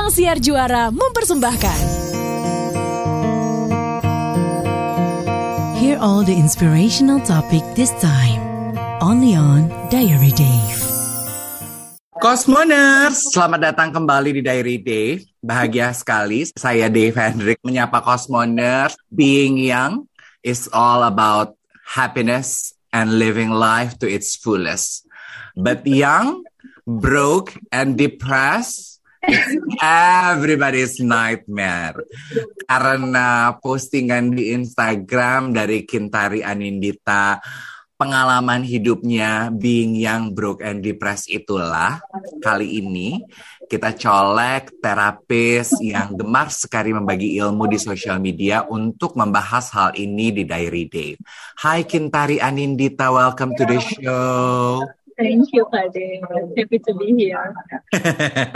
Ruang Siar Juara mempersembahkan. Hear all the inspirational topic this time. Only on Diary Dave. Cosmoners, selamat datang kembali di Diary Dave. Bahagia sekali, saya Dave Hendrik menyapa Cosmoners. Being young is all about happiness and living life to its fullest. But young, broke, and depressed, everybody's nightmare. Karena postingan di Instagram dari Kintari Anindita, pengalaman hidupnya being young, broke, and depressed itulah kali ini kita colek terapis yang gemar sekali membagi ilmu di sosial media untuk membahas hal ini di Diary Day. Hai Kintari Anindita, welcome to the show. Thank you, Kak Happy to be here.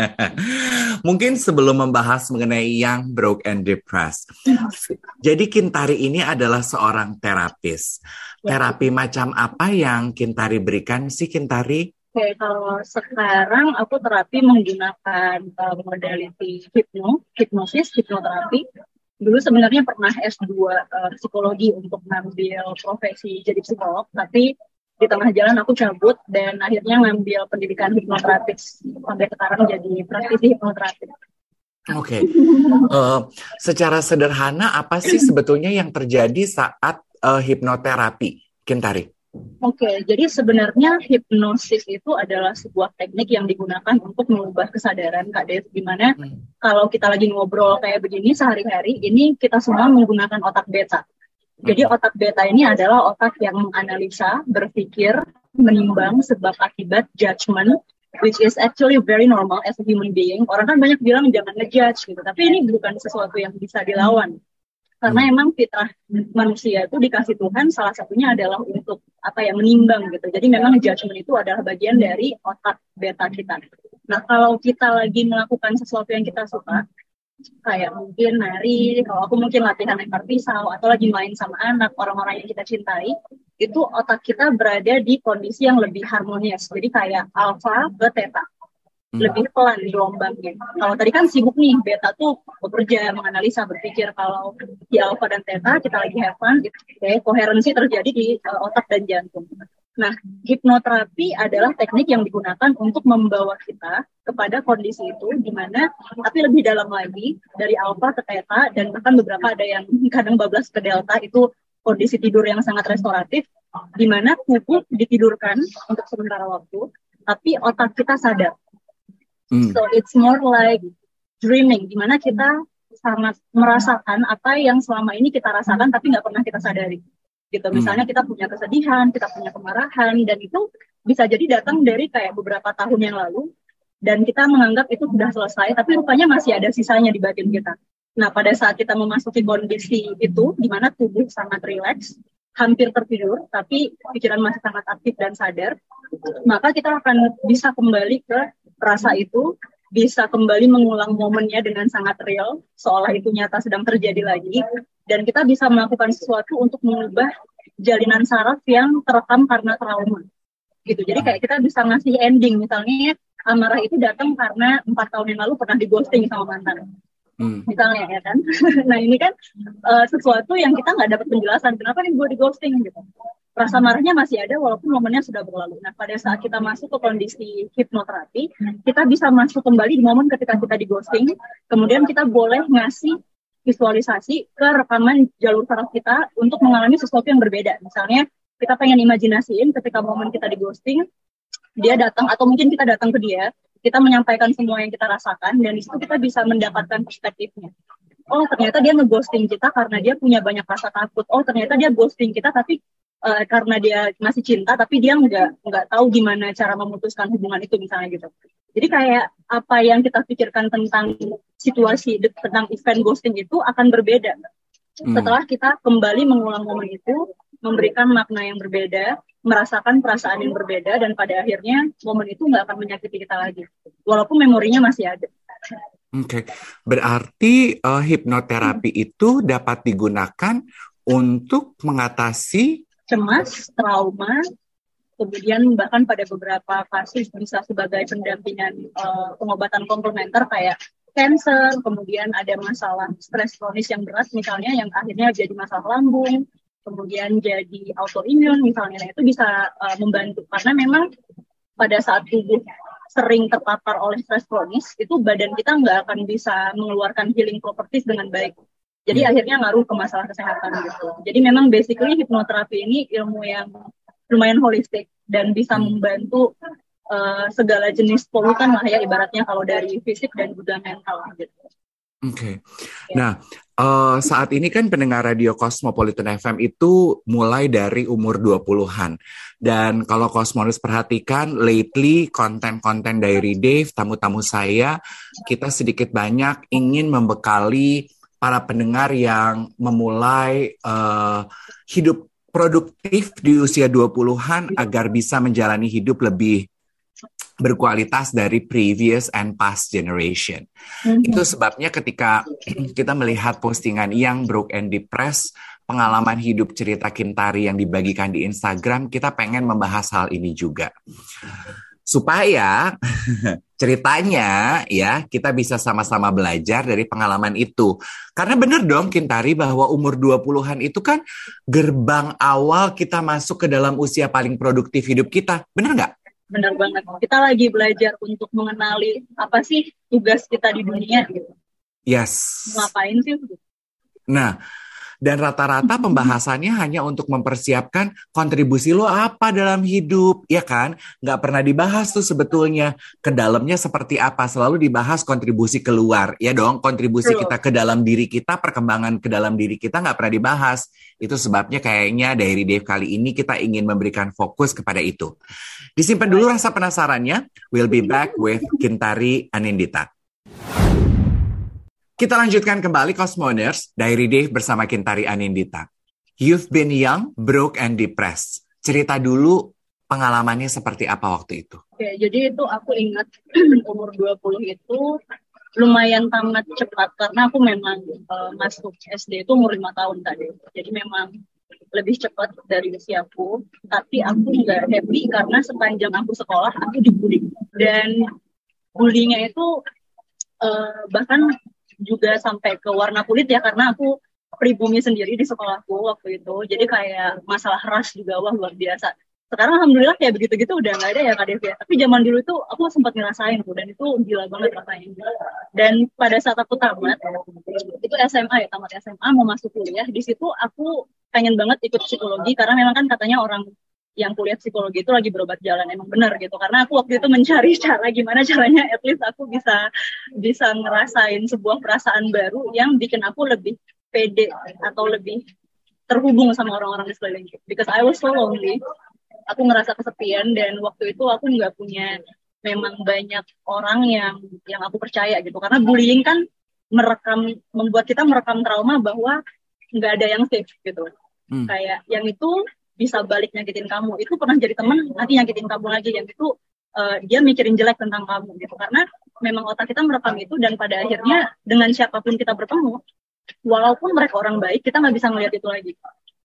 Mungkin sebelum membahas mengenai yang broke and depressed. Jadi Kintari ini adalah seorang terapis. Ya. Terapi macam apa yang Kintari berikan sih Kintari? Oke, kalau sekarang aku terapi menggunakan uh, modality hipno, hipnosis, hipnoterapi. Dulu sebenarnya pernah S2 uh, psikologi untuk ngambil profesi jadi psikolog, tapi di tengah jalan aku cabut dan akhirnya ngambil pendidikan hipnoterapis sampai sekarang jadi praktisi hipnoterapis. Oke, okay. uh, secara sederhana apa sih sebetulnya yang terjadi saat uh, hipnoterapi, Kintari? Oke, okay, jadi sebenarnya hipnosis itu adalah sebuah teknik yang digunakan untuk mengubah kesadaran Kak Dev. Gimana hmm. kalau kita lagi ngobrol kayak begini sehari-hari, ini kita semua menggunakan otak beta. Jadi otak beta ini adalah otak yang menganalisa, berpikir, menimbang sebab akibat judgment, which is actually very normal as a human being. Orang kan banyak bilang jangan ngejudge gitu, tapi ini bukan sesuatu yang bisa dilawan karena hmm. emang fitrah manusia itu dikasih Tuhan salah satunya adalah untuk apa ya menimbang gitu jadi memang judgment itu adalah bagian dari otak beta kita nah kalau kita lagi melakukan sesuatu yang kita suka kayak mungkin nari kalau aku mungkin latihan lempar pisau atau lagi main sama anak orang-orang yang kita cintai itu otak kita berada di kondisi yang lebih harmonis jadi kayak alpha ke theta Hmm. lebih pelan gelombangnya. Kalau tadi kan sibuk nih, beta tuh bekerja, menganalisa, berpikir. Kalau di alpha dan theta kita lagi have fun, gitu. okay, koherensi terjadi di uh, otak dan jantung. Nah, hipnoterapi adalah teknik yang digunakan untuk membawa kita kepada kondisi itu, di mana tapi lebih dalam lagi dari alpha ke theta dan bahkan beberapa ada yang kadang bablas ke delta itu kondisi tidur yang sangat restoratif, di mana tubuh ditidurkan untuk sementara waktu, tapi otak kita sadar Hmm. So it's more like dreaming, di mana kita sangat merasakan apa yang selama ini kita rasakan tapi nggak pernah kita sadari. Gitu. Hmm. Misalnya kita punya kesedihan, kita punya kemarahan, dan itu bisa jadi datang dari kayak beberapa tahun yang lalu, dan kita menganggap itu sudah selesai, tapi rupanya masih ada sisanya di bagian kita. Nah, pada saat kita memasuki kondisi itu, di mana tubuh sangat rileks, hampir tertidur, tapi pikiran masih sangat aktif dan sadar, maka kita akan bisa kembali ke rasa itu bisa kembali mengulang momennya dengan sangat real, seolah itu nyata sedang terjadi lagi, dan kita bisa melakukan sesuatu untuk mengubah jalinan saraf yang terekam karena trauma. Gitu. Jadi kayak kita bisa ngasih ending, misalnya amarah itu datang karena empat tahun yang lalu pernah di ghosting sama mantan. Hmm. Misalnya ya kan. nah ini kan uh, sesuatu yang kita nggak dapat penjelasan kenapa nih gue di ghosting gitu rasa marahnya masih ada walaupun momennya sudah berlalu. Nah, pada saat kita masuk ke kondisi hipnoterapi, kita bisa masuk kembali di momen ketika kita di ghosting, kemudian kita boleh ngasih visualisasi ke rekaman jalur saraf kita untuk mengalami sesuatu yang berbeda. Misalnya, kita pengen imajinasiin ketika momen kita di ghosting, dia datang atau mungkin kita datang ke dia, kita menyampaikan semua yang kita rasakan dan di situ kita bisa mendapatkan perspektifnya. Oh, ternyata dia ngeghosting kita karena dia punya banyak rasa takut. Oh, ternyata dia ghosting kita tapi uh, karena dia masih cinta tapi dia nggak nggak tahu gimana cara memutuskan hubungan itu misalnya gitu jadi kayak apa yang kita pikirkan tentang situasi tentang event ghosting itu akan berbeda hmm. setelah kita kembali mengulang momen itu memberikan makna yang berbeda merasakan perasaan yang berbeda dan pada akhirnya momen itu nggak akan menyakiti kita lagi. Walaupun memorinya masih ada. Oke, okay. berarti uh, hipnoterapi itu dapat digunakan untuk mengatasi cemas, trauma, kemudian bahkan pada beberapa kasus bisa sebagai pendampingan uh, pengobatan komplementer kayak cancer, kemudian ada masalah stres kronis yang berat misalnya yang akhirnya jadi masalah lambung, kemudian jadi autoimun misalnya, nah, itu bisa uh, membantu karena memang pada saat tubuh sering terpapar oleh stres kronis, itu badan kita nggak akan bisa mengeluarkan healing properties dengan baik. Jadi hmm. akhirnya ngaruh ke masalah kesehatan gitu. Jadi memang basically hipnoterapi ini ilmu yang lumayan holistik dan bisa hmm. membantu uh, segala jenis polutan lah ya ibaratnya kalau dari fisik dan juga mental gitu. Oke. Okay. Ya. Nah, uh, saat ini kan pendengar radio Cosmopolitan FM itu mulai dari umur 20-an. Dan kalau Cosmonus perhatikan, lately konten-konten dari Dave, tamu-tamu saya, kita sedikit banyak ingin membekali para pendengar yang memulai uh, hidup produktif di usia 20-an agar bisa menjalani hidup lebih berkualitas dari previous and past generation. Mm-hmm. Itu sebabnya ketika kita melihat postingan yang broke and depressed, pengalaman hidup cerita Kintari yang dibagikan di Instagram, kita pengen membahas hal ini juga supaya ceritanya ya kita bisa sama-sama belajar dari pengalaman itu. Karena benar dong Kintari bahwa umur 20-an itu kan gerbang awal kita masuk ke dalam usia paling produktif hidup kita. Benar nggak? Benar banget. Kita lagi belajar untuk mengenali apa sih tugas kita di dunia gitu. Yes. Ngapain sih? Nah, dan rata-rata pembahasannya hanya untuk mempersiapkan kontribusi lo apa dalam hidup, ya kan? Nggak pernah dibahas tuh sebetulnya ke dalamnya seperti apa. Selalu dibahas kontribusi keluar, ya dong. Kontribusi kita ke dalam diri kita, perkembangan ke dalam diri kita nggak pernah dibahas. Itu sebabnya kayaknya dari Dave kali ini kita ingin memberikan fokus kepada itu. Disimpan dulu rasa penasarannya. We'll be back with Kintari Anindita. Kita lanjutkan kembali Cosmoners, Diary Dave bersama Kintari Anindita. You've been young, broke, and depressed. Cerita dulu pengalamannya seperti apa waktu itu? Oke, jadi itu aku ingat umur 20 itu lumayan tamat cepat karena aku memang uh, masuk SD itu umur lima tahun tadi. Jadi memang lebih cepat dari usiaku, tapi aku nggak happy karena sepanjang aku sekolah aku dibully dan bullyingnya itu uh, bahkan juga sampai ke warna kulit ya karena aku pribumi sendiri di sekolahku waktu itu. Jadi kayak masalah ras juga wah luar biasa. Sekarang alhamdulillah kayak begitu gitu udah nggak ada ya kak Devi ya. tapi zaman dulu itu aku sempat ngerasain tuh dan itu gila banget rasanya. Dan pada saat aku tamat itu SMA ya tamat SMA mau masuk kuliah di situ aku pengen banget ikut psikologi karena memang kan katanya orang yang kuliah psikologi itu lagi berobat jalan emang benar gitu. Karena aku waktu itu mencari cara gimana caranya at least aku bisa bisa ngerasain sebuah perasaan baru yang bikin aku lebih pede atau lebih terhubung sama orang-orang di sekelilingku because I was so lonely aku ngerasa kesepian dan waktu itu aku nggak punya memang banyak orang yang yang aku percaya gitu. Karena bullying kan merekam membuat kita merekam trauma bahwa nggak ada yang safe gitu. Hmm. kayak yang itu bisa balik nyakitin kamu. Itu pernah jadi teman nanti nyakitin kamu lagi. Yang itu uh, dia mikirin jelek tentang kamu gitu. Karena memang otak kita merekam itu dan pada akhirnya dengan siapa pun kita bertemu walaupun mereka orang baik kita nggak bisa ngeliat itu lagi.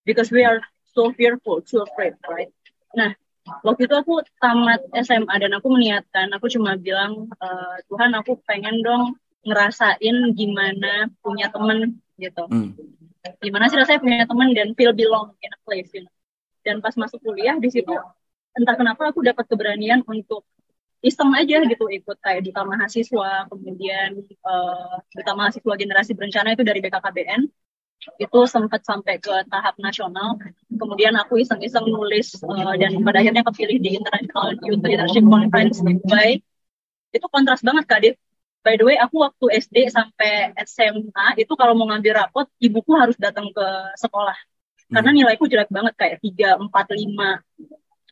Because we are so fearful so afraid right? Nah waktu itu aku tamat SMA dan aku meniatkan. Aku cuma bilang e, Tuhan aku pengen dong ngerasain gimana punya temen gitu. Hmm. gimana sih rasanya punya temen dan feel belong in a place you know dan pas masuk kuliah di situ entah kenapa aku dapat keberanian untuk iseng aja gitu ikut kayak duta mahasiswa kemudian uh, duta mahasiswa generasi berencana itu dari BKKBN itu sempat sampai ke tahap nasional. Kemudian aku iseng-iseng nulis uh, dan pada akhirnya kepilih di International Youth Leadership Conference di Dubai. Itu kontras banget kak Dev by the way aku waktu SD sampai SMA itu kalau mau ngambil rapot ibuku harus datang ke sekolah karena hmm. nilaiku jelek banget kayak tiga empat lima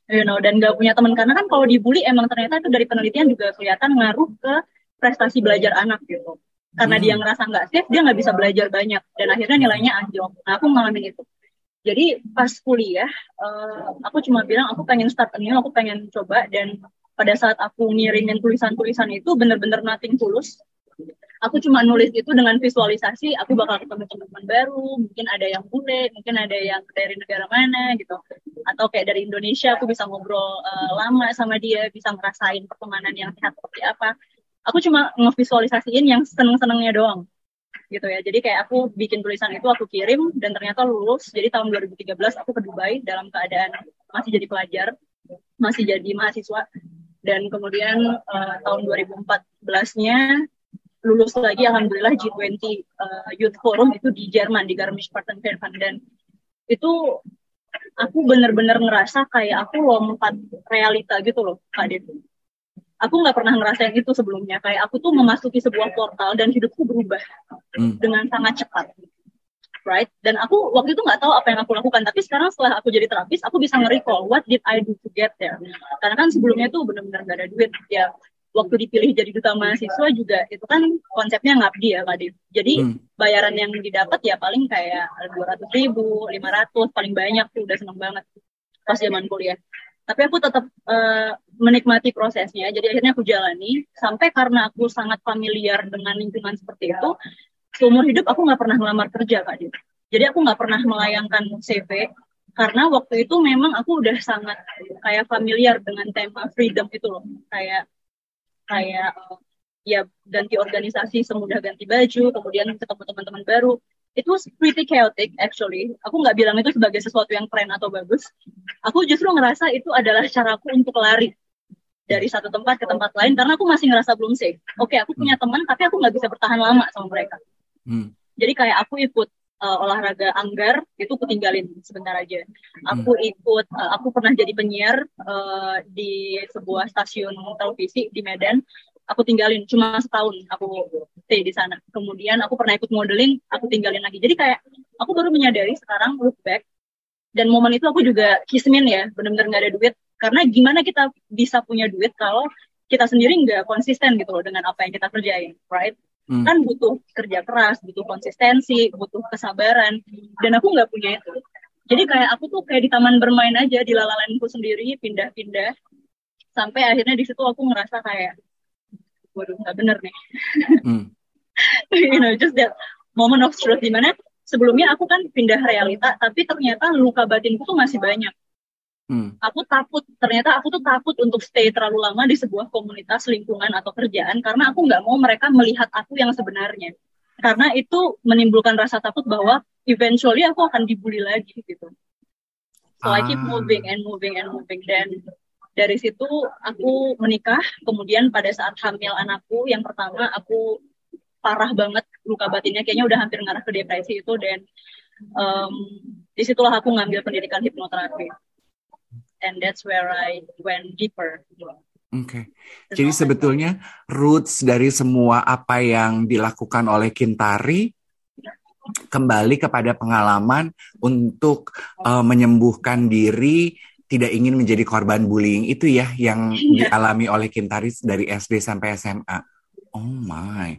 you know. Dan gak punya teman. Karena kan kalau dibully emang ternyata itu dari penelitian juga kelihatan ngaruh ke prestasi belajar anak gitu. Karena hmm. dia ngerasa nggak safe dia nggak bisa belajar banyak. Dan akhirnya nilainya anjlok. Nah aku ngalamin itu. Jadi pas kuliah uh, aku cuma bilang aku pengen start new aku pengen coba. Dan pada saat aku ngirimin tulisan-tulisan itu bener-bener nothing tulus aku cuma nulis itu dengan visualisasi aku bakal ketemu teman-teman baru mungkin ada yang bule mungkin ada yang dari negara mana gitu. Atau kayak dari Indonesia aku bisa ngobrol uh, lama sama dia bisa ngerasain pertemanan yang sehat seperti apa. Aku cuma ngevisualisasiin yang seneng-senengnya doang gitu ya. Jadi kayak aku bikin tulisan itu aku kirim dan ternyata lulus. Jadi tahun 2013 aku ke Dubai dalam keadaan masih jadi pelajar masih jadi mahasiswa. Dan kemudian uh, tahun 2014-nya lulus lagi alhamdulillah G20 uh, eh, Youth Forum itu di Jerman di Garmisch-Partenkirchen dan itu aku bener-bener ngerasa kayak aku lompat realita gitu loh Kak Dev. Aku nggak pernah ngerasain itu sebelumnya. Kayak aku tuh memasuki sebuah portal dan hidupku berubah hmm. dengan sangat cepat. Right? Dan aku waktu itu nggak tahu apa yang aku lakukan. Tapi sekarang setelah aku jadi terapis, aku bisa nge-recall what did I do to get there. Karena kan sebelumnya tuh bener-bener nggak ada duit. Ya waktu dipilih jadi duta mahasiswa juga itu kan konsepnya ngabdi ya Kak Jadi hmm. bayaran yang didapat ya paling kayak dua ratus ribu, lima ratus paling banyak tuh udah seneng banget pas zaman kuliah. Tapi aku tetap uh, menikmati prosesnya. Jadi akhirnya aku jalani sampai karena aku sangat familiar dengan lingkungan seperti itu. Seumur hidup aku nggak pernah melamar kerja Kak. Jadi aku nggak pernah melayangkan CV karena waktu itu memang aku udah sangat kayak familiar dengan tema freedom itu loh. Kayak kayak uh, ya ganti organisasi semudah ganti baju kemudian ketemu teman-teman baru. Itu pretty chaotic actually. Aku nggak bilang itu sebagai sesuatu yang keren atau bagus. Aku justru ngerasa itu adalah caraku untuk lari dari satu tempat ke tempat lain karena aku masih ngerasa belum safe. Oke okay, aku punya teman tapi aku nggak bisa bertahan lama sama mereka. Hmm. jadi kayak aku ikut uh, olahraga anggar itu aku tinggalin sebentar aja. Aku hmm. ikut, uh, aku pernah jadi penyiar uh, di sebuah stasiun televisi di Medan. Aku tinggalin cuma setahun aku stay di sana. Kemudian aku pernah ikut modeling, aku tinggalin lagi. Jadi kayak aku baru menyadari sekarang look back dan momen itu aku juga kismin ya, benar-benar nggak ada duit. Karena gimana kita bisa punya duit kalau kita sendiri nggak konsisten gitu loh dengan apa yang kita kerjain, right? Hmm. kan butuh kerja keras butuh konsistensi butuh kesabaran. Dan aku nggak punya itu. Jadi kayak aku tuh kayak di taman bermain aja di lalalainku sendiri pindah-pindah. Sampai akhirnya di situ aku ngerasa kayak waduh nggak bener nih. Hmm. you know just that moment of truth. Di mana sebelumnya aku kan pindah realita tapi ternyata luka batinku tuh masih banyak Hmm. Aku takut, ternyata aku tuh takut untuk stay terlalu lama di sebuah komunitas lingkungan atau kerjaan karena aku nggak mau mereka melihat aku yang sebenarnya. Karena itu menimbulkan rasa takut bahwa eventually aku akan dibully lagi gitu. So ah. I keep ah. moving and moving and moving dan dari situ aku menikah. Kemudian pada saat hamil anakku yang pertama aku parah banget luka batinnya kayaknya udah hampir ngarah ke depresi itu dan um, di situlah aku ngambil pendidikan hipnoterapi and that's where I went deeper. Oke, okay. jadi sebetulnya roots dari semua apa yang dilakukan oleh Kintari kembali kepada pengalaman untuk uh, menyembuhkan diri, tidak ingin menjadi korban bullying itu ya yang yeah. dialami oleh Kintari dari SD sampai SMA. Oh my,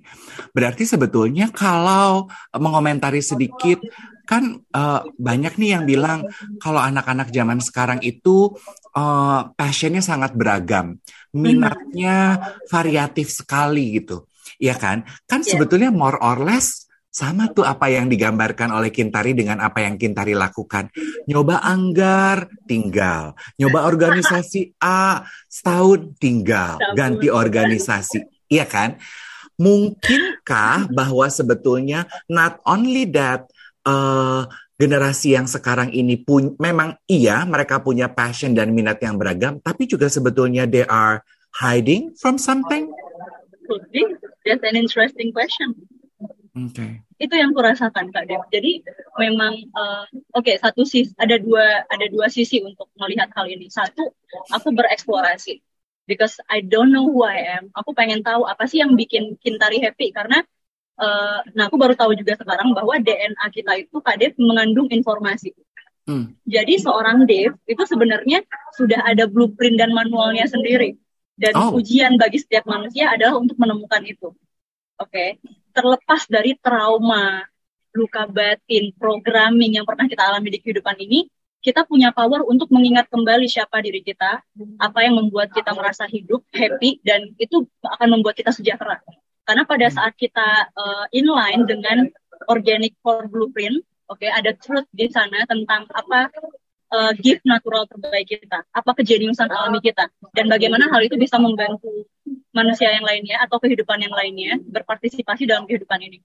berarti sebetulnya kalau mengomentari sedikit kan uh, banyak nih yang bilang kalau anak-anak zaman sekarang itu uh, passionnya sangat beragam, minatnya variatif sekali gitu, ya kan? Kan yeah. sebetulnya more or less sama tuh apa yang digambarkan oleh Kintari dengan apa yang Kintari lakukan. Nyoba anggar, tinggal. Nyoba organisasi A, setahun tinggal. Ganti organisasi. Iya kan? Mungkinkah bahwa sebetulnya not only that uh, generasi yang sekarang ini pun memang iya mereka punya passion dan minat yang beragam, tapi juga sebetulnya they are hiding from something. That's an interesting question. Okay. Itu yang kurasakan Kak Dev. Jadi memang uh, oke okay, satu sisi ada dua ada dua sisi untuk melihat hal ini. Satu, aku bereksplorasi because I don't know who I am. Aku pengen tahu apa sih yang bikin Kintari happy karena uh, nah aku baru tahu juga sekarang bahwa DNA kita itu Kak mengandung informasi. Hmm. Jadi seorang Dev itu sebenarnya sudah ada blueprint dan manualnya sendiri. Dan oh. ujian bagi setiap manusia adalah untuk menemukan itu. Oke, okay? terlepas dari trauma, luka batin, programming yang pernah kita alami di kehidupan ini, kita punya power untuk mengingat kembali siapa diri kita, apa yang membuat kita merasa hidup, happy, dan itu akan membuat kita sejahtera. Karena pada hmm. saat kita uh, inline dengan organic core blueprint, oke, okay, ada truth di sana tentang apa uh, gift natural terbaik kita, apa kejeniusan alami kita, dan bagaimana hal itu bisa membantu manusia yang lainnya atau kehidupan yang lainnya berpartisipasi dalam kehidupan ini.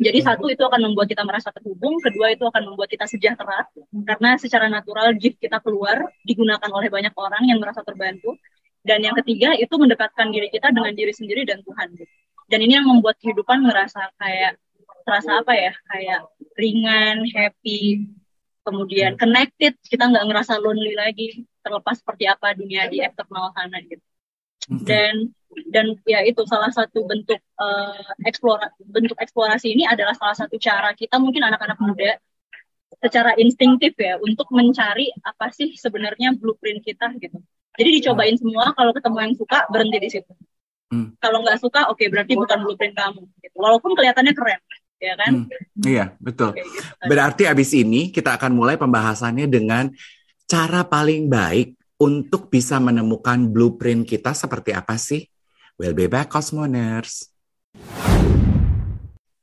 Jadi satu itu akan membuat kita merasa terhubung, kedua itu akan membuat kita sejahtera karena secara natural gift kita keluar digunakan oleh banyak orang yang merasa terbantu. Dan yang ketiga itu mendekatkan diri kita dengan diri sendiri dan Tuhan. Dan ini yang membuat kehidupan merasa kayak terasa apa ya kayak ringan, happy, kemudian connected. Kita nggak ngerasa lonely lagi, terlepas seperti apa dunia di eksternal sana gitu. Dan dan ya itu salah satu bentuk uh, eksplora bentuk eksplorasi ini adalah salah satu cara kita mungkin anak-anak muda secara instingtif ya untuk mencari apa sih sebenarnya blueprint kita gitu. Jadi dicobain semua kalau ketemu yang suka berhenti di situ. Hmm. Kalau nggak suka oke okay, berarti bukan blueprint kamu. Gitu. Walaupun kelihatannya keren ya kan? Hmm. Iya betul. gitu. Berarti abis ini kita akan mulai pembahasannya dengan cara paling baik untuk bisa menemukan blueprint kita seperti apa sih? We'll be back, Cosmoners.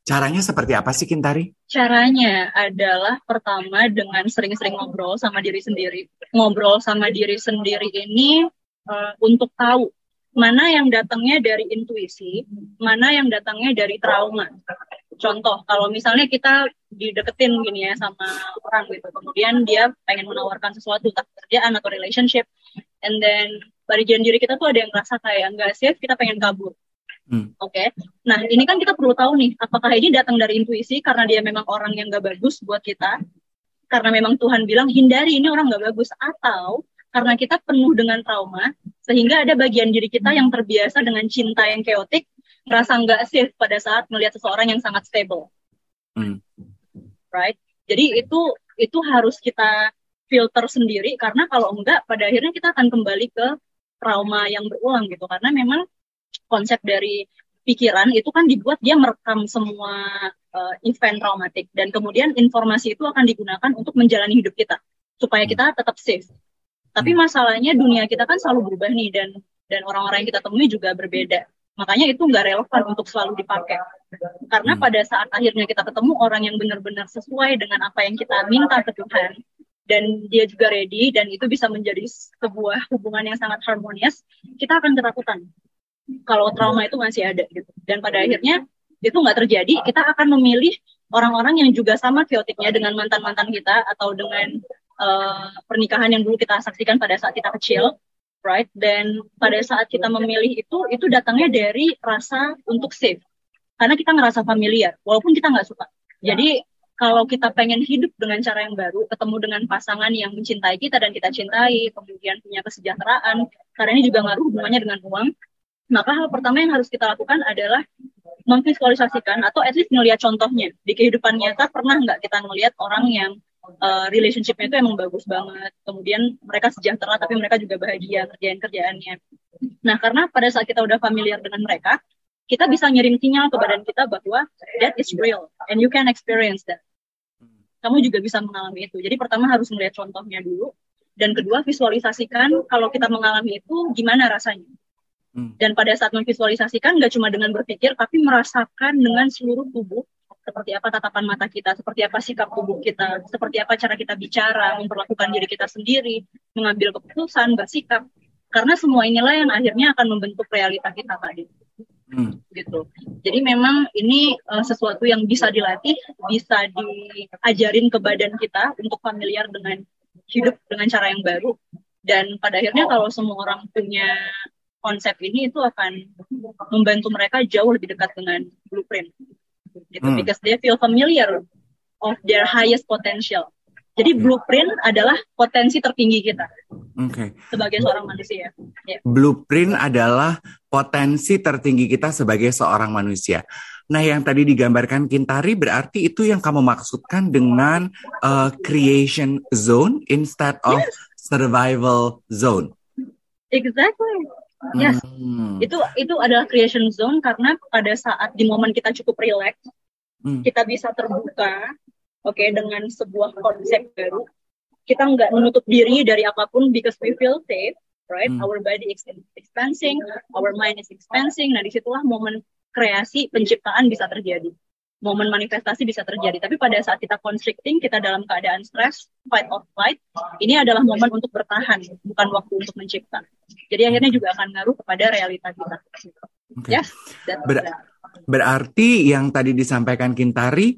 Caranya seperti apa sih, Kintari? Caranya adalah pertama dengan sering-sering ngobrol sama diri sendiri. Ngobrol sama diri sendiri ini uh, untuk tahu mana yang datangnya dari intuisi, mana yang datangnya dari trauma. Contoh, kalau misalnya kita dideketin gini ya sama orang gitu, kemudian dia pengen menawarkan sesuatu, tak kerjaan atau relationship, and then barisan diri kita tuh ada yang ngerasa kayak nggak safe, kita pengen kabur. Hmm. Oke, okay? nah ini kan kita perlu tahu nih, apakah ini datang dari intuisi karena dia memang orang yang nggak bagus buat kita, karena memang Tuhan bilang hindari ini orang nggak bagus, atau karena kita penuh dengan trauma, sehingga ada bagian diri kita yang terbiasa dengan cinta yang keotik, merasa nggak safe pada saat melihat seseorang yang sangat stable. Hmm. Right? Jadi itu itu harus kita filter sendiri karena kalau enggak pada akhirnya kita akan kembali ke trauma yang berulang gitu karena memang konsep dari pikiran itu kan dibuat dia merekam semua uh, event traumatik dan kemudian informasi itu akan digunakan untuk menjalani hidup kita supaya kita tetap safe. Tapi hmm. masalahnya dunia kita kan selalu berubah nih dan dan orang-orang yang kita temui juga berbeda. Makanya itu nggak relevan untuk selalu dipakai. Karena hmm. pada saat akhirnya kita ketemu orang yang benar-benar sesuai dengan apa yang kita minta ke Tuhan, dan dia juga ready dan itu bisa menjadi sebuah hubungan yang sangat harmonis, kita akan ketakutan kalau trauma itu masih ada gitu. Dan pada akhirnya itu nggak terjadi, kita akan memilih orang-orang yang juga sama chaoticnya dengan mantan-mantan kita atau dengan uh, pernikahan yang dulu kita saksikan pada saat kita kecil, right? Dan pada saat kita memilih itu, itu datangnya dari rasa untuk safe. Karena kita ngerasa familiar, walaupun kita nggak suka. Jadi kalau kita pengen hidup dengan cara yang baru, ketemu dengan pasangan yang mencintai kita dan kita cintai, kemudian punya kesejahteraan, karena ini juga ngaruh hubungannya dengan uang, maka hal pertama yang harus kita lakukan adalah memvisualisasikan atau at least melihat contohnya di kehidupan nyata pernah nggak kita melihat orang yang uh, relationshipnya itu emang bagus banget, kemudian mereka sejahtera tapi mereka juga bahagia kerjaan kerjaannya. Nah karena pada saat kita udah familiar dengan mereka, kita bisa ngirim sinyal ke badan kita bahwa that is real and you can experience that kamu juga bisa mengalami itu. Jadi pertama harus melihat contohnya dulu, dan kedua visualisasikan kalau kita mengalami itu gimana rasanya. Hmm. Dan pada saat memvisualisasikan nggak cuma dengan berpikir, tapi merasakan dengan seluruh tubuh seperti apa tatapan mata kita, seperti apa sikap tubuh kita, seperti apa cara kita bicara, memperlakukan diri kita sendiri, mengambil keputusan, bersikap. Karena semua inilah yang akhirnya akan membentuk realita kita tadi. Hmm. gitu. Jadi memang ini uh, sesuatu yang bisa dilatih, bisa diajarin ke badan kita untuk familiar dengan hidup dengan cara yang baru. Dan pada akhirnya kalau semua orang punya konsep ini itu akan membantu mereka jauh lebih dekat dengan blueprint. Gitu, hmm. because they feel familiar of their highest potential. Jadi blueprint adalah potensi tertinggi kita okay. sebagai seorang manusia. Yeah. Blueprint adalah potensi tertinggi kita sebagai seorang manusia. Nah, yang tadi digambarkan Kintari berarti itu yang kamu maksudkan dengan uh, creation zone instead of yes. survival zone. Exactly. Yes. Hmm. Itu itu adalah creation zone karena pada saat di momen kita cukup relax, hmm. kita bisa terbuka, oke okay, dengan sebuah konsep baru kita nggak menutup diri dari apa pun because we feel safe right hmm. our body is expanding our mind is expanding nah di situlah momen kreasi penciptaan bisa terjadi momen manifestasi bisa terjadi. Tapi pada saat kita constricting, kita dalam keadaan stres, fight or flight, ini adalah momen untuk bertahan, bukan waktu untuk mencipta. Jadi akhirnya juga akan ngaruh kepada realita kita. Okay. Ya, Ber berarti yang tadi disampaikan Kintari,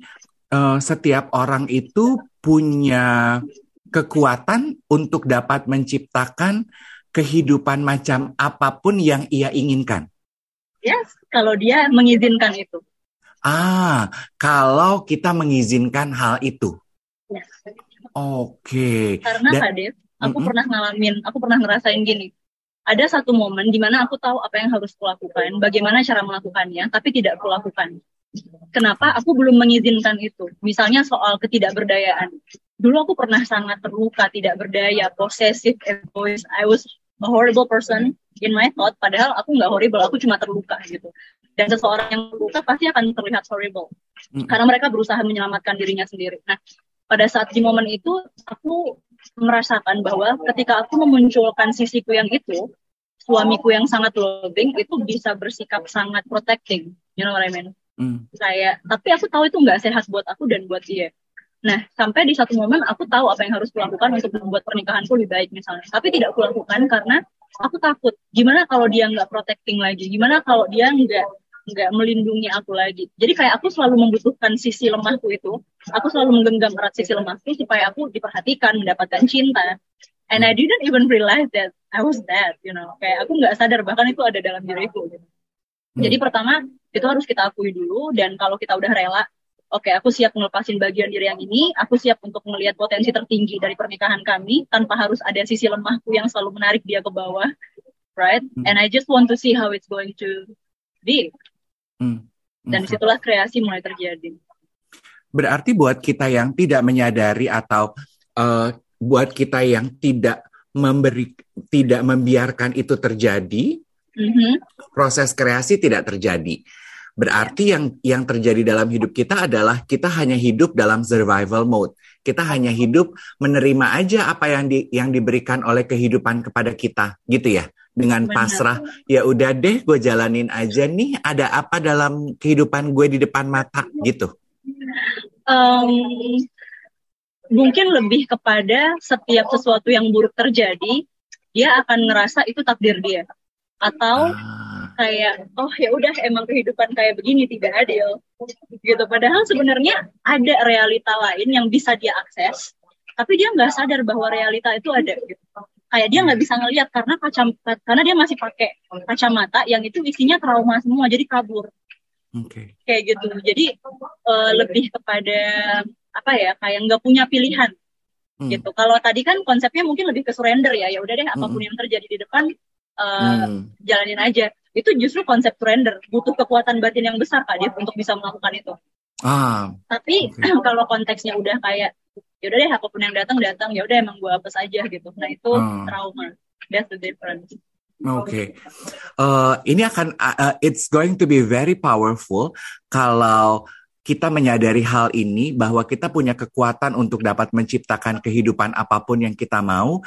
uh, setiap orang itu punya kekuatan untuk dapat menciptakan kehidupan macam apa pun yang ia inginkan. Yes, kalau dia mengizinkan itu. Ah, kalau kita mengizinkan hal itu. Yes. Oke. Okay. Karena Dan, Kadif, aku mm -mm. pernah ngalamin, aku pernah ngerasain gini. Ada satu momen di mana aku tahu apa yang harus kulakukan, bagaimana cara melakukannya, tapi tidak kulakukan. Kenapa aku belum mengizinkan itu? Misalnya soal ketidakberdayaan. Dulu aku pernah sangat terluka, tidak berdaya, possessive, egois. I was a horrible person in my thought, padahal aku nggak horrible, aku cuma terluka gitu dan seseorang yang terluka pasti akan terlihat horrible hmm. karena mereka berusaha menyelamatkan dirinya sendiri. Nah, pada saat di momen itu aku merasakan bahwa ketika aku memunculkan sisiku yang itu, suamiku yang sangat loving itu bisa bersikap sangat protecting, you know what I mean? Hmm. Saya, tapi aku tahu itu nggak sehat buat aku dan buat dia. Nah, sampai di satu momen aku tahu apa yang harus kulakukan untuk membuat pernikahanku lebih baik misalnya. Tapi tidak kulakukan karena aku takut. Gimana kalau dia nggak protecting lagi? Gimana kalau dia nggak nggak melindungi aku lagi. Jadi kayak aku selalu membutuhkan sisi lemahku itu. Aku selalu menggenggam erat sisi lemahku supaya aku diperhatikan, mendapatkan cinta. And I didn't even realize that I was that, you know. Kayak aku nggak sadar bahkan itu ada dalam diriku. Gitu. Jadi hmm. pertama itu harus kita akui dulu dan kalau kita udah rela, oke okay, aku siap ngelepasin bagian diri yang ini, aku siap untuk melihat potensi tertinggi dari pernikahan kami tanpa harus ada sisi lemahku yang selalu menarik dia ke bawah, right? Hmm. And I just want to see how it's going to be. Hmm. Dan di situlah kreasi mulai terjadi. Berarti buat kita yang tidak menyadari atau uh, buat kita yang tidak memberi, tidak membiarkan itu terjadi, mm-hmm. proses kreasi tidak terjadi. Berarti yang yang terjadi dalam hidup kita adalah kita hanya hidup dalam survival mode. Kita hanya hidup menerima aja apa yang di, yang diberikan oleh kehidupan kepada kita, gitu ya dengan Benar. pasrah ya udah deh gue jalanin aja nih ada apa dalam kehidupan gue di depan mata gitu um, mungkin lebih kepada setiap sesuatu yang buruk terjadi dia akan ngerasa itu takdir dia atau ah. kayak oh ya udah emang kehidupan kayak begini tidak adil gitu padahal sebenarnya ada realita lain yang bisa dia akses tapi dia nggak sadar bahwa realita itu ada gitu kayak dia nggak bisa ngelihat karena kaca karena dia masih pakai kacamata yang itu isinya trauma semua jadi kabur okay. kayak gitu jadi uh, lebih kepada apa ya kayak nggak punya pilihan hmm. gitu kalau tadi kan konsepnya mungkin lebih ke surrender ya ya udah deh apa pun hmm. yang terjadi di depan uh, hmm. jalanin aja itu justru konsep surrender butuh kekuatan batin yang besar kak dia untuk bisa melakukan itu ah, tapi okay. kalau konteksnya udah kayak ya udah deh apa pun yang datang datang ya udah emang gue apa saja gitu nah itu hmm. trauma that's the difference Oke, okay. uh, ini akan uh, it's going to be very powerful kalau kita menyadari hal ini bahwa kita punya kekuatan untuk dapat menciptakan kehidupan apa pun yang kita mau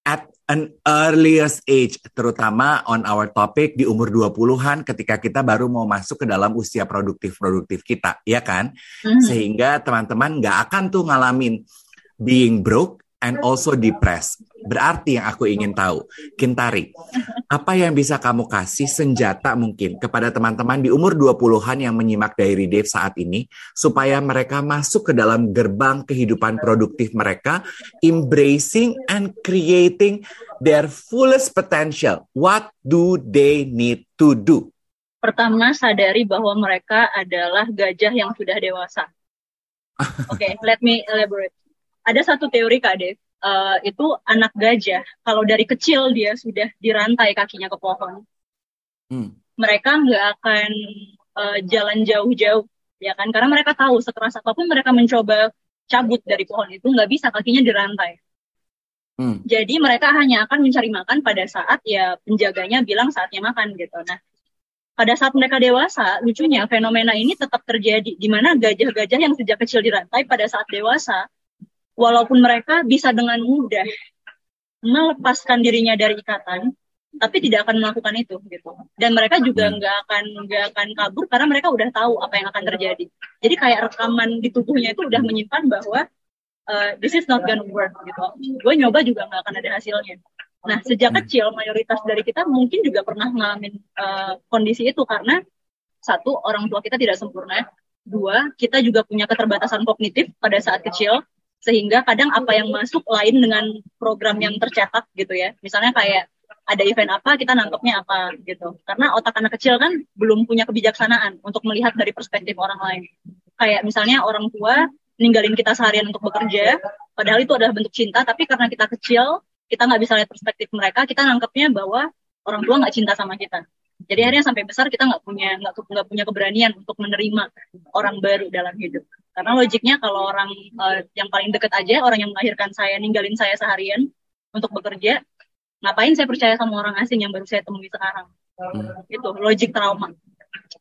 at an earliest age, terutama on our topic di umur 20-an ketika kita baru mau masuk ke dalam usia produktif-produktif kita, ya kan? Mm-hmm. Sehingga teman-teman nggak akan tuh ngalamin being broke and also depressed. Berarti yang aku ingin tahu, Kintari, apa yang bisa kamu kasih senjata mungkin kepada teman-teman di umur 20-an yang menyimak Diary Dave saat ini supaya mereka masuk ke dalam gerbang kehidupan produktif mereka, embracing and creating their fullest potential. What do they need to do? Pertama, sadari bahwa mereka adalah gajah yang sudah dewasa. Oke, okay, let me elaborate. Ada satu teori Kak Dev, uh, itu anak gajah kalau dari kecil dia sudah dirantai kakinya ke pohon hmm. mereka nggak akan uh, jalan jauh-jauh ya kan karena mereka tahu sekeras apa pun mereka mencoba cabut dari pohon itu nggak bisa kakinya dirantai hmm. jadi mereka hanya akan mencari makan pada saat ya penjaganya bilang saatnya makan gitu nah pada saat mereka dewasa, lucunya fenomena ini tetap terjadi, di mana gajah-gajah yang sejak kecil dirantai pada saat dewasa walaupun mereka bisa dengan mudah melepaskan dirinya dari ikatan, tapi tidak akan melakukan itu gitu. Dan mereka juga Hmm. nggak akan nggak akan kabur karena mereka udah tahu apa yang akan terjadi. Jadi kayak rekaman di tubuhnya itu udah menyimpan bahwa uh, this is not gonna work gitu. Gue nyoba juga nggak akan ada hasilnya. Nah sejak Hmm. kecil mayoritas dari kita mungkin juga pernah ngalamin uh, kondisi itu karena satu orang tua kita tidak sempurna. Dua kita juga punya keterbatasan kognitif pada saat kecil sehingga kadang apa yang masuk lain dengan program yang tercetak gitu ya. Misalnya kayak ada event apa kita nangkepnya apa gitu. Karena otak anak kecil kan belum punya kebijaksanaan untuk melihat dari perspektif orang lain. Kayak misalnya orang tua ninggalin kita seharian untuk bekerja padahal itu adalah bentuk cinta tapi karena kita kecil kita nggak bisa lihat perspektif mereka kita nangkepnya bahwa orang tua nggak cinta sama kita. Jadi akhirnya sampai besar kita nggak punya nggak punya keberanian untuk menerima orang baru dalam hidup karena logiknya kalau orang eh, yang paling dekat aja orang yang melahirkan saya ninggalin saya seharian untuk bekerja ngapain saya percaya sama orang asing yang baru saya temui sekarang? Itu logik trauma.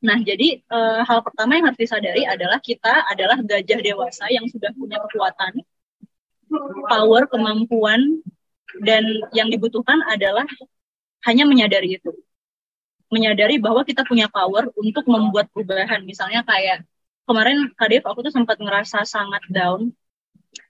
Nah jadi eh, hal pertama yang harus disadari adalah kita adalah gajah dewasa yang sudah punya kekuatan power kemampuan dan yang dibutuhkan adalah hanya menyadari itu. Menyadari bahwa kita punya power untuk membuat perubahan. Misalnya kayak kemarin Kadif aku tuh sempat ngerasa sangat down.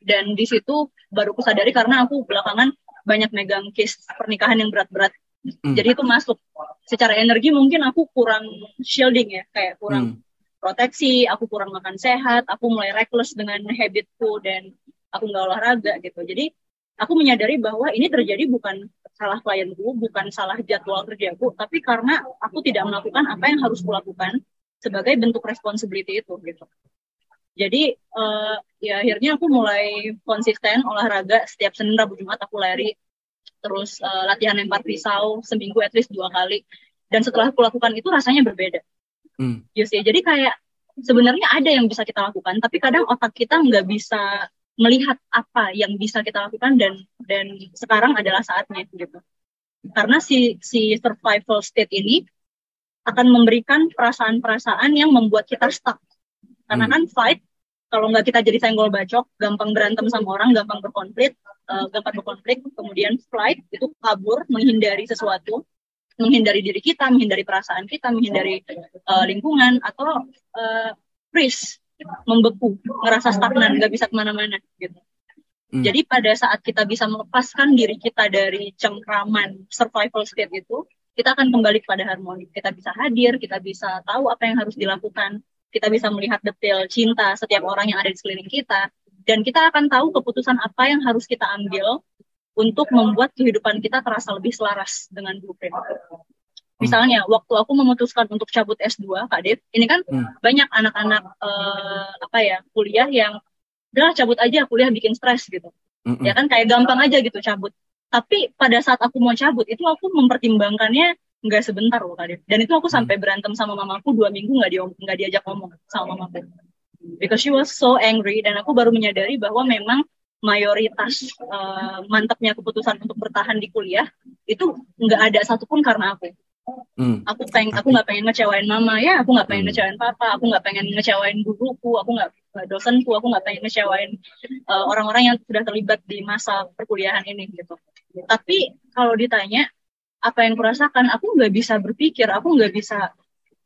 Dan di situ baru aku sadari karena aku belakangan banyak megang case pernikahan yang berat-berat. Hmm. jadi itu masuk. Secara energi mungkin aku kurang shielding ya kayak kurang Hmm. proteksi aku kurang makan sehat aku mulai reckless dengan habitku dan aku nggak olahraga gitu. Jadi aku menyadari bahwa ini terjadi bukan salah klienku bukan salah jadwal kerjaku tapi karena aku tidak melakukan apa yang harus kulakukan sebagai bentuk responsibility itu gitu. Jadi eh, ya akhirnya aku mulai konsisten olahraga setiap Senin Rabu Jumat aku lari. Terus eh, latihan lempar pisau seminggu at least dua kali. Dan setelah aku lakukan itu rasanya berbeda. Hmm. you see. jadi kayak sebenarnya ada yang bisa kita lakukan tapi kadang otak kita nggak bisa melihat apa yang bisa kita lakukan dan dan sekarang adalah saatnya gitu. Karena si si survival state ini akan memberikan perasaan-perasaan yang membuat kita stuck karena Hmm. kan fight kalau nggak kita jadi senggol bacok gampang berantem sama orang gampang berkonflik eh, gampang berkonflik kemudian flight itu kabur menghindari sesuatu menghindari diri kita menghindari perasaan kita menghindari eh, lingkungan atau eh, freeze membeku ngerasa stagnan nggak bisa ke mana-mana gitu Hmm. jadi pada saat kita bisa melepaskan diri kita dari cengkraman survival state itu kita akan kembali kepada harmoni kita bisa hadir kita bisa tahu apa yang harus dilakukan kita bisa melihat detail cinta setiap orang yang ada di sekeliling kita dan kita akan tahu keputusan apa yang harus kita ambil untuk membuat kehidupan kita terasa lebih selaras dengan blueprint. Misalnya, waktu aku memutuskan untuk cabut S2, Kak Dev, ini kan Hmm. banyak anak-anak eh, apa ya kuliah yang udah cabut aja kuliah bikin stres gitu. Mm-mm. Ya kan kayak gampang aja gitu cabut. Tapi pada saat aku mau cabut itu aku mempertimbangkannya nggak sebentar loh Kak Dev. Dan itu aku sampai berantem sama mamaku dua minggu nggak di nggak diajak ngomong sama mamaku. Because she was so angry dan aku baru menyadari bahwa memang mayoritas eh, mantapnya keputusan untuk bertahan di kuliah itu nggak ada satupun karena aku Hmm. aku pengen aku nggak pengen ngecewain mama ya aku nggak pengen Hmm. ngecewain papa aku nggak pengen ngecewain guruku aku nggak nggak dosenku aku nggak pengen ngecewain uh, orang-orang yang sudah terlibat di masa perkuliahan ini gitu tapi kalau ditanya apa yang kurasakan? Aku nggak bisa berpikir aku nggak bisa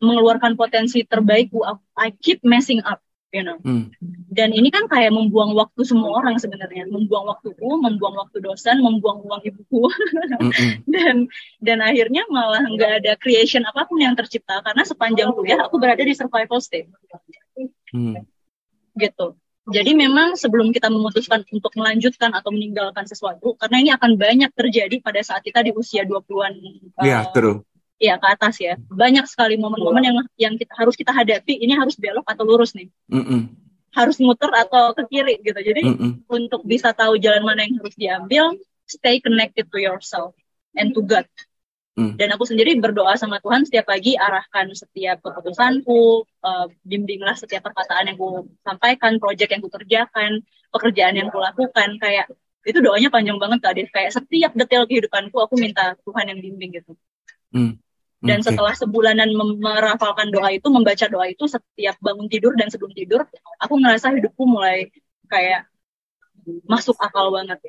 mengeluarkan potensi terbaikku I keep messing up you know. Hmm. dan ini kan kayak membuang waktu semua orang sebenarnya. Membuang waktuku membuang waktu dosen membuang uang ibuku. Dan dan akhirnya malah nggak ada creation apa pun yang tercipta. Karena sepanjang kuliah aku berada di survival state. Hmm. gitu jadi memang sebelum kita memutuskan untuk melanjutkan atau meninggalkan sesuatu karena ini akan banyak terjadi pada saat kita di usia 20-an Ya, eh, true. ya ke atas ya banyak sekali momen-momen yang yang kita harus kita hadapi ini harus belok atau lurus nih Mm-mm. harus muter atau ke kiri gitu jadi Mm-mm. untuk bisa tahu jalan mana yang harus diambil, stay connected to yourself and to God. Hmm. Dan aku sendiri berdoa sama Tuhan setiap pagi, arahkan setiap keputusanku, eh, bimbinglah setiap perkataan yang ku sampaikan, proyek yang ku kerjakan, pekerjaan yang ku lakukan, kayak itu doanya panjang banget Kak Dev. Kayak setiap detail kehidupanku aku minta Tuhan yang bimbing gitu. Hmm. Dan Oke. setelah sebulanan merafalkan doa itu, membaca doa itu setiap bangun tidur dan sebelum tidur, aku ngerasa hidupku mulai kayak masuk akal banget.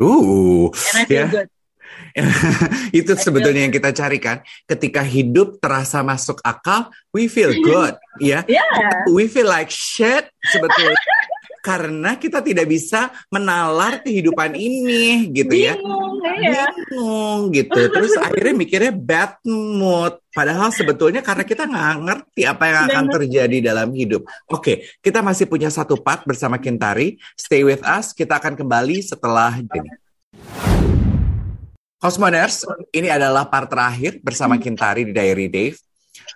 Uh, And I feel ya. good. itu sebetulnya yang kita carikan. Ketika hidup terasa masuk akal, we feel good, ya. Yeah. We feel like shit sebetulnya. Karena kita tidak bisa menalar kehidupan ini, gitu ya. Bingung, ya. Bingung, gitu. Terus akhirnya mikirnya bad mood. Padahal sebetulnya karena kita nggak ngerti apa yang akan terjadi dalam hidup. Oke, kita masih punya satu part bersama Kintari. Stay with us. Kita akan kembali setelah ini. Cosmoners, ini adalah part terakhir bersama Kintari di Diary Dave.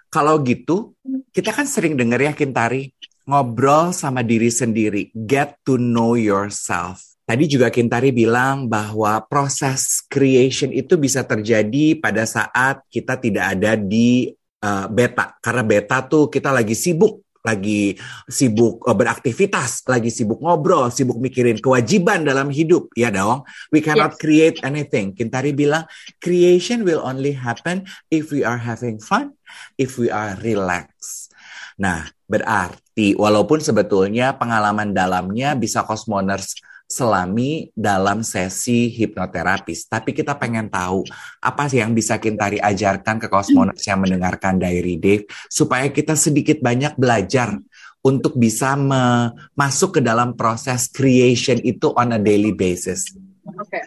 Kalau gitu, kita kan sering denger ya Kintari, ngobrol sama diri sendiri, get to know yourself. Tadi juga Kintari bilang bahwa proses creation itu bisa terjadi pada saat kita tidak ada di uh, beta. Karena beta tuh kita lagi sibuk, lagi sibuk uh, beraktivitas, lagi sibuk ngobrol, sibuk mikirin kewajiban dalam hidup. Ya dong, we cannot Yes. create anything. Kintari bilang, creation will only happen if we are having fun, if we are relaxed. Nah, berarti walaupun sebetulnya pengalaman dalamnya bisa cosmoners selami dalam sesi hipnoterapis, tapi kita pengen tahu apa sih yang bisa Kintari ajarkan ke cosmoners yang mendengarkan Diary Dave supaya kita sedikit banyak belajar untuk bisa me- masuk ke dalam proses creation itu on a daily basis. Oke.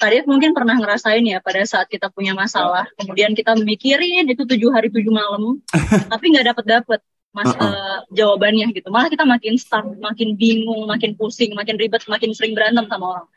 Tadi mungkin pernah ngerasain ya pada saat kita punya masalah, kemudian kita mikirin itu tujuh hari tujuh malam, tapi nggak dapet dapet mas Uh-uh. eh, jawabannya gitu. Malah kita makin stuck, makin bingung, makin pusing, makin ribet, makin sering berantem sama orang.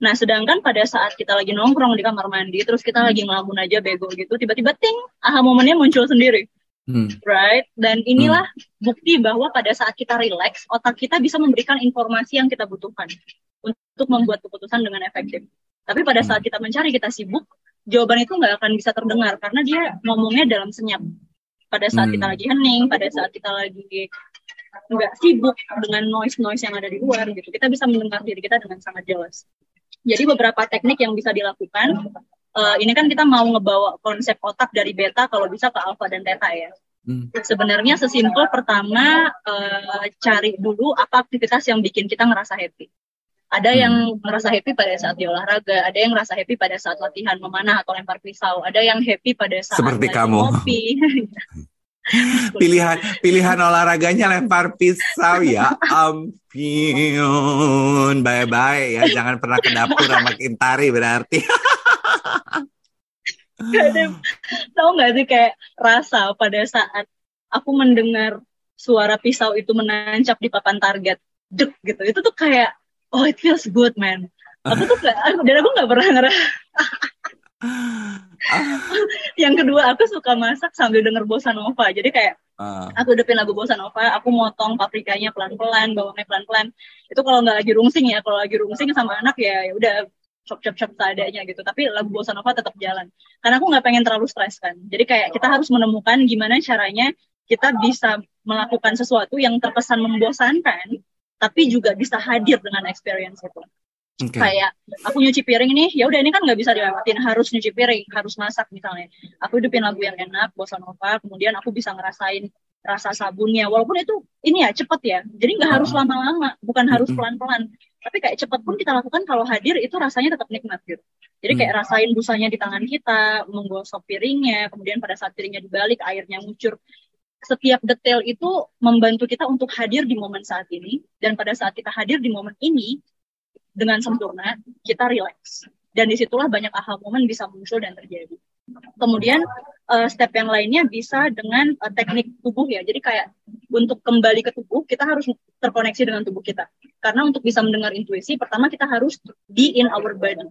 Nah, sedangkan pada saat kita lagi nongkrong di kamar mandi, terus kita lagi ngelamun aja bego gitu, tiba-tiba ting, aha momennya muncul sendiri, Hmm. right? Dan inilah bukti bahwa pada saat kita relax, otak kita bisa memberikan informasi yang kita butuhkan untuk membuat keputusan dengan efektif. Tapi pada saat kita mencari, kita sibuk, jawaban itu nggak akan bisa terdengar karena dia ngomongnya dalam senyap. Pada saat Hmm. kita lagi hening, pada saat kita lagi nggak sibuk dengan noise-noise yang ada di luar gitu, kita bisa mendengar diri kita dengan sangat jelas. Jadi beberapa teknik yang bisa dilakukan, eh, ini kan kita mau ngebawa konsep otak dari beta kalau bisa ke alpha dan theta ya. Hmm. Sebenarnya sesimpel pertama eh, cari dulu apa aktivitas yang bikin kita ngerasa happy. Ada yang ngerasa happy pada saat di olahraga, ada yang ngerasa happy pada saat latihan memanah atau lempar pisau, ada yang happy pada saat Seperti kamu. ngopi. Pilihan pilihan olahraganya lempar pisau ya ampun. Bye-bye ya. Jangan pernah ke dapur sama Kintari berarti. Tahu nggak sih kayak rasa pada saat aku mendengar suara pisau itu menancap di papan target, dek gitu. Itu tuh kayak, oh it feels good man. Aku tuh gak, dan aku nggak pernah ngerasa. Yang kedua, aku suka masak sambil denger bossa nova. Jadi kayak Ah, aku hidupin lagu bossa nova, aku motong paprikanya pelan-pelan, bawangnya pelan-pelan. Itu kalau nggak lagi rungsing ya, kalau lagi rungsing sama anak ya ya udah chop chop chop seadanya gitu. Tapi lagu bossa nova tetap jalan. Karena aku nggak pengen terlalu stres kan. Jadi kayak kita harus menemukan gimana caranya kita bisa melakukan sesuatu yang terkesan membosankan, tapi juga bisa hadir dengan experience itu. Oke. kayak aku nyuci piring nih ya udah ini kan nggak bisa dilewatin harus nyuci piring harus masak misalnya. Aku hidupin lagu yang enak bossa nova kemudian aku bisa ngerasain rasa sabunnya. Walaupun itu ini ya cepet ya. Jadi nggak harus Ah. lama-lama bukan harus pelan-pelan. Tapi kayak cepet pun kita lakukan kalau hadir itu rasanya tetap nikmat gitu. Jadi kayak Hmm. rasain busanya di tangan kita menggosok piringnya kemudian pada saat piringnya dibalik airnya ngucur setiap detail itu membantu kita untuk hadir di momen saat ini. Dan pada saat kita hadir di momen ini dengan sempurna kita relax. Dan di situlah banyak aha momen bisa muncul dan terjadi. Kemudian eh, step yang lainnya bisa dengan eh, teknik tubuh ya. Jadi kayak untuk kembali ke tubuh kita harus terkoneksi dengan tubuh kita. Karena untuk bisa mendengar intuisi pertama kita harus be in our body.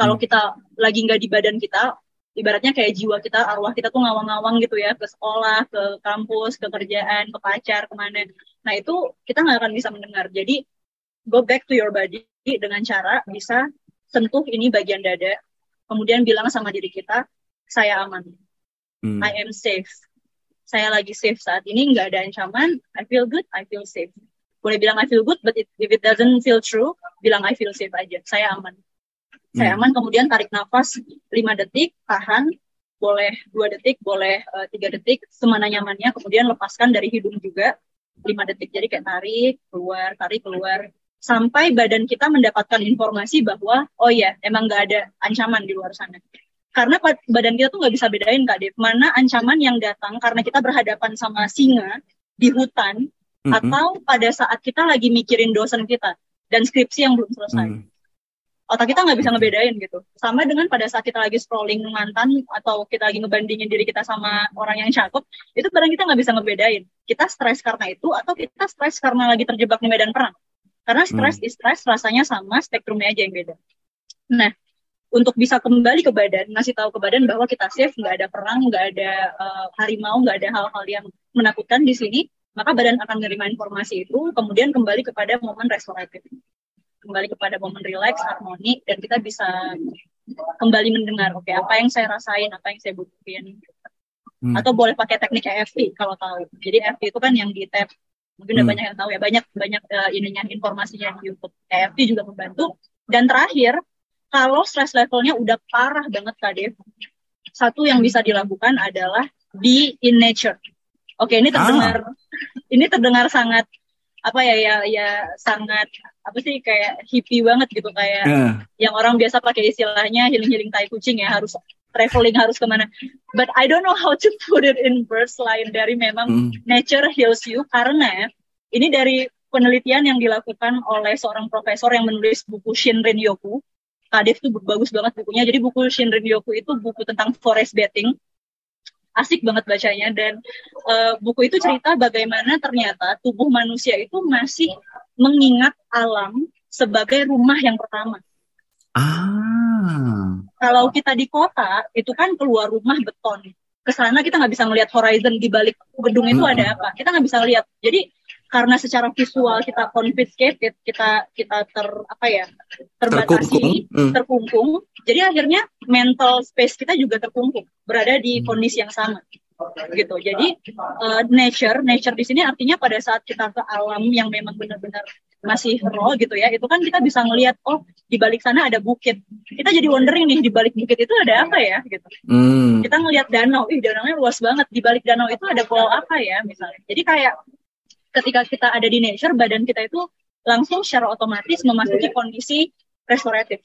Kalau Hmm. kita lagi nggak di badan kita ibaratnya kayak jiwa kita arwah kita tuh ngawang-ngawang gitu ya ke sekolah ke kampus ke kerjaan ke pacar ke mana. Nah itu kita nggak akan bisa mendengar. Jadi go back to your body dengan cara bisa sentuh ini bagian dada kemudian bilang sama diri kita saya aman. Hmm. I am safe. Saya lagi safe saat ini nggak ada ancaman. I feel good I feel safe. Boleh bilang I feel good but it- if it doesn't feel true bilang I feel safe aja. Saya aman saya Hmm. aman kemudian tarik nafas 5 detik tahan boleh dua detik boleh eh, tiga detik semana nyamannya kemudian lepaskan dari hidung juga 5 detik jadi kayak tarik keluar tarik keluar sampai badan kita mendapatkan informasi bahwa oh ya emang nggak ada ancaman di luar sana karena badan kita tuh nggak bisa bedain kak Dev mana ancaman yang datang karena kita berhadapan sama singa di hutan mm-hmm. atau pada saat kita lagi mikirin dosen kita dan skripsi yang belum selesai mm. Otak kita nggak bisa ngebedain gitu sama dengan pada saat kita lagi scrolling mantan atau kita lagi ngebandingin diri kita sama orang yang cakep itu badan kita nggak bisa ngebedain kita stres karena itu atau kita stres karena lagi terjebak di medan perang karena stres hmm. stres rasanya sama, spektrumnya aja yang beda. Nah, untuk bisa kembali ke badan, ngasih tahu ke badan bahwa kita safe, nggak ada perang, nggak ada uh, harimau, nggak ada hal-hal yang menakutkan di sini, maka badan akan menerima informasi itu, kemudian kembali kepada momen restoratif, kembali kepada momen relax, harmoni, dan kita bisa kembali mendengar, oke, okay, apa yang saya rasain, apa yang saya butuhin. Hmm. Atau boleh pakai teknik EFT kalau tahu. Jadi EFT itu kan yang di tap mungkin udah hmm. banyak yang tahu ya banyak banyak uh, ininya informasinya di YouTube EFT juga membantu dan terakhir kalau stress levelnya udah parah banget Kak Dev satu yang bisa dilakukan adalah di in nature oke ini terdengar ah. ini terdengar sangat apa ya ya ya sangat apa sih kayak hippie banget gitu kayak yeah. yang orang biasa pakai istilahnya healing healing tai kucing ya harus traveling harus ke mana. But I don't know how to put it in words lain dari memang hmm. nature heals you karena ini dari penelitian yang dilakukan oleh seorang profesor yang menulis buku Shinrin Yoku. Kadif tuh bagus banget bukunya. Jadi buku Shinrin Yoku itu buku tentang forest bathing. Asik banget bacanya dan uh, buku itu cerita bagaimana ternyata tubuh manusia itu masih mengingat alam sebagai rumah yang pertama. Ah. Kalau kita di kota, itu kan keluar rumah beton. Ke sana kita nggak bisa ngelihat horizon di balik gedung itu hmm. ada apa. Kita nggak bisa lihat. Jadi karena secara visual kita confiscated, kita kita ter apa ya terbatasi, terkungkung. Hmm. terkungkung. Jadi akhirnya mental space kita juga terkungkung, berada di kondisi yang sama gitu. Jadi uh, nature, nature di sini artinya pada saat kita ke alam yang memang benar-benar masih raw gitu ya, itu kan kita bisa ngelihat oh di balik sana ada bukit. Kita jadi wondering nih di balik bukit itu ada apa ya gitu. Hmm. Kita ngelihat danau, ih danaunya luas banget. Di balik danau itu ada pulau apa ya misalnya. Jadi kayak ketika kita ada di nature, badan kita itu langsung secara otomatis memasuki kondisi restoratif.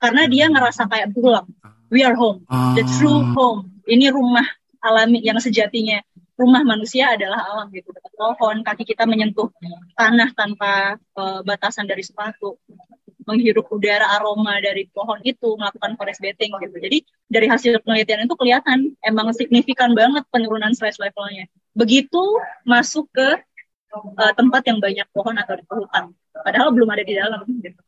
Karena dia ngerasa kayak pulang. We are home. The true home. Ini rumah alami yang sejatinya rumah manusia adalah alam gitu. Dekat pohon kaki kita menyentuh tanah tanpa uh, batasan dari sepatu. Menghirup udara aroma dari pohon itu melakukan forest bathing gitu. Jadi dari hasil penelitian itu kelihatan emang signifikan banget penurunan stress levelnya. Begitu masuk ke uh, tempat yang banyak pohon atau di hutan. Padahal belum ada di dalam gitu.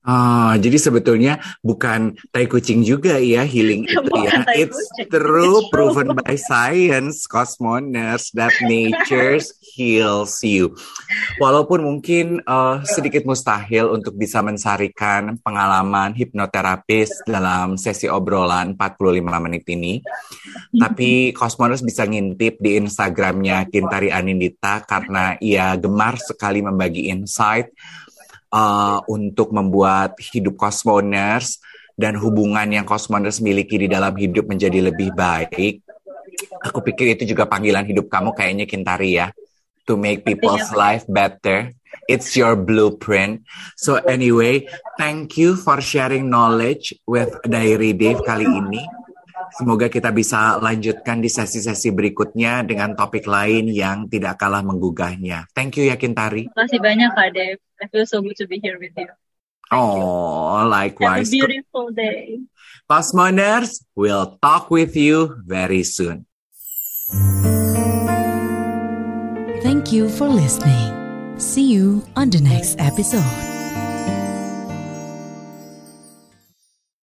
Oh, jadi sebetulnya bukan tai kucing juga ya healing itu ya. It's true proven by science, cosmoners that nature heals you. Walaupun mungkin uh, sedikit mustahil untuk bisa mensarikan pengalaman hipnoterapis dalam sesi obrolan 45 menit ini, tapi cosmoners bisa ngintip di Instagramnya Kintari Anindita karena ia gemar sekali membagi insight uh, untuk membuat hidup Cosmoners dan hubungan yang Cosmoners miliki di dalam hidup menjadi lebih baik. Aku pikir itu juga panggilan hidup kamu kayaknya Kintari ya. To make people's life better. It's your blueprint. So anyway, thank you for sharing knowledge with Diary Dave kali ini. Semoga kita bisa lanjutkan di sesi-sesi berikutnya dengan topik lain yang tidak kalah menggugahnya. Thank you ya Kintari. Terima kasih banyak Kak Dev. I feel so good to be here with you. Thank oh, you. likewise. Have a beautiful day. Cosmoners, we'll talk with you very soon. Thank you for listening. See you on the next episode.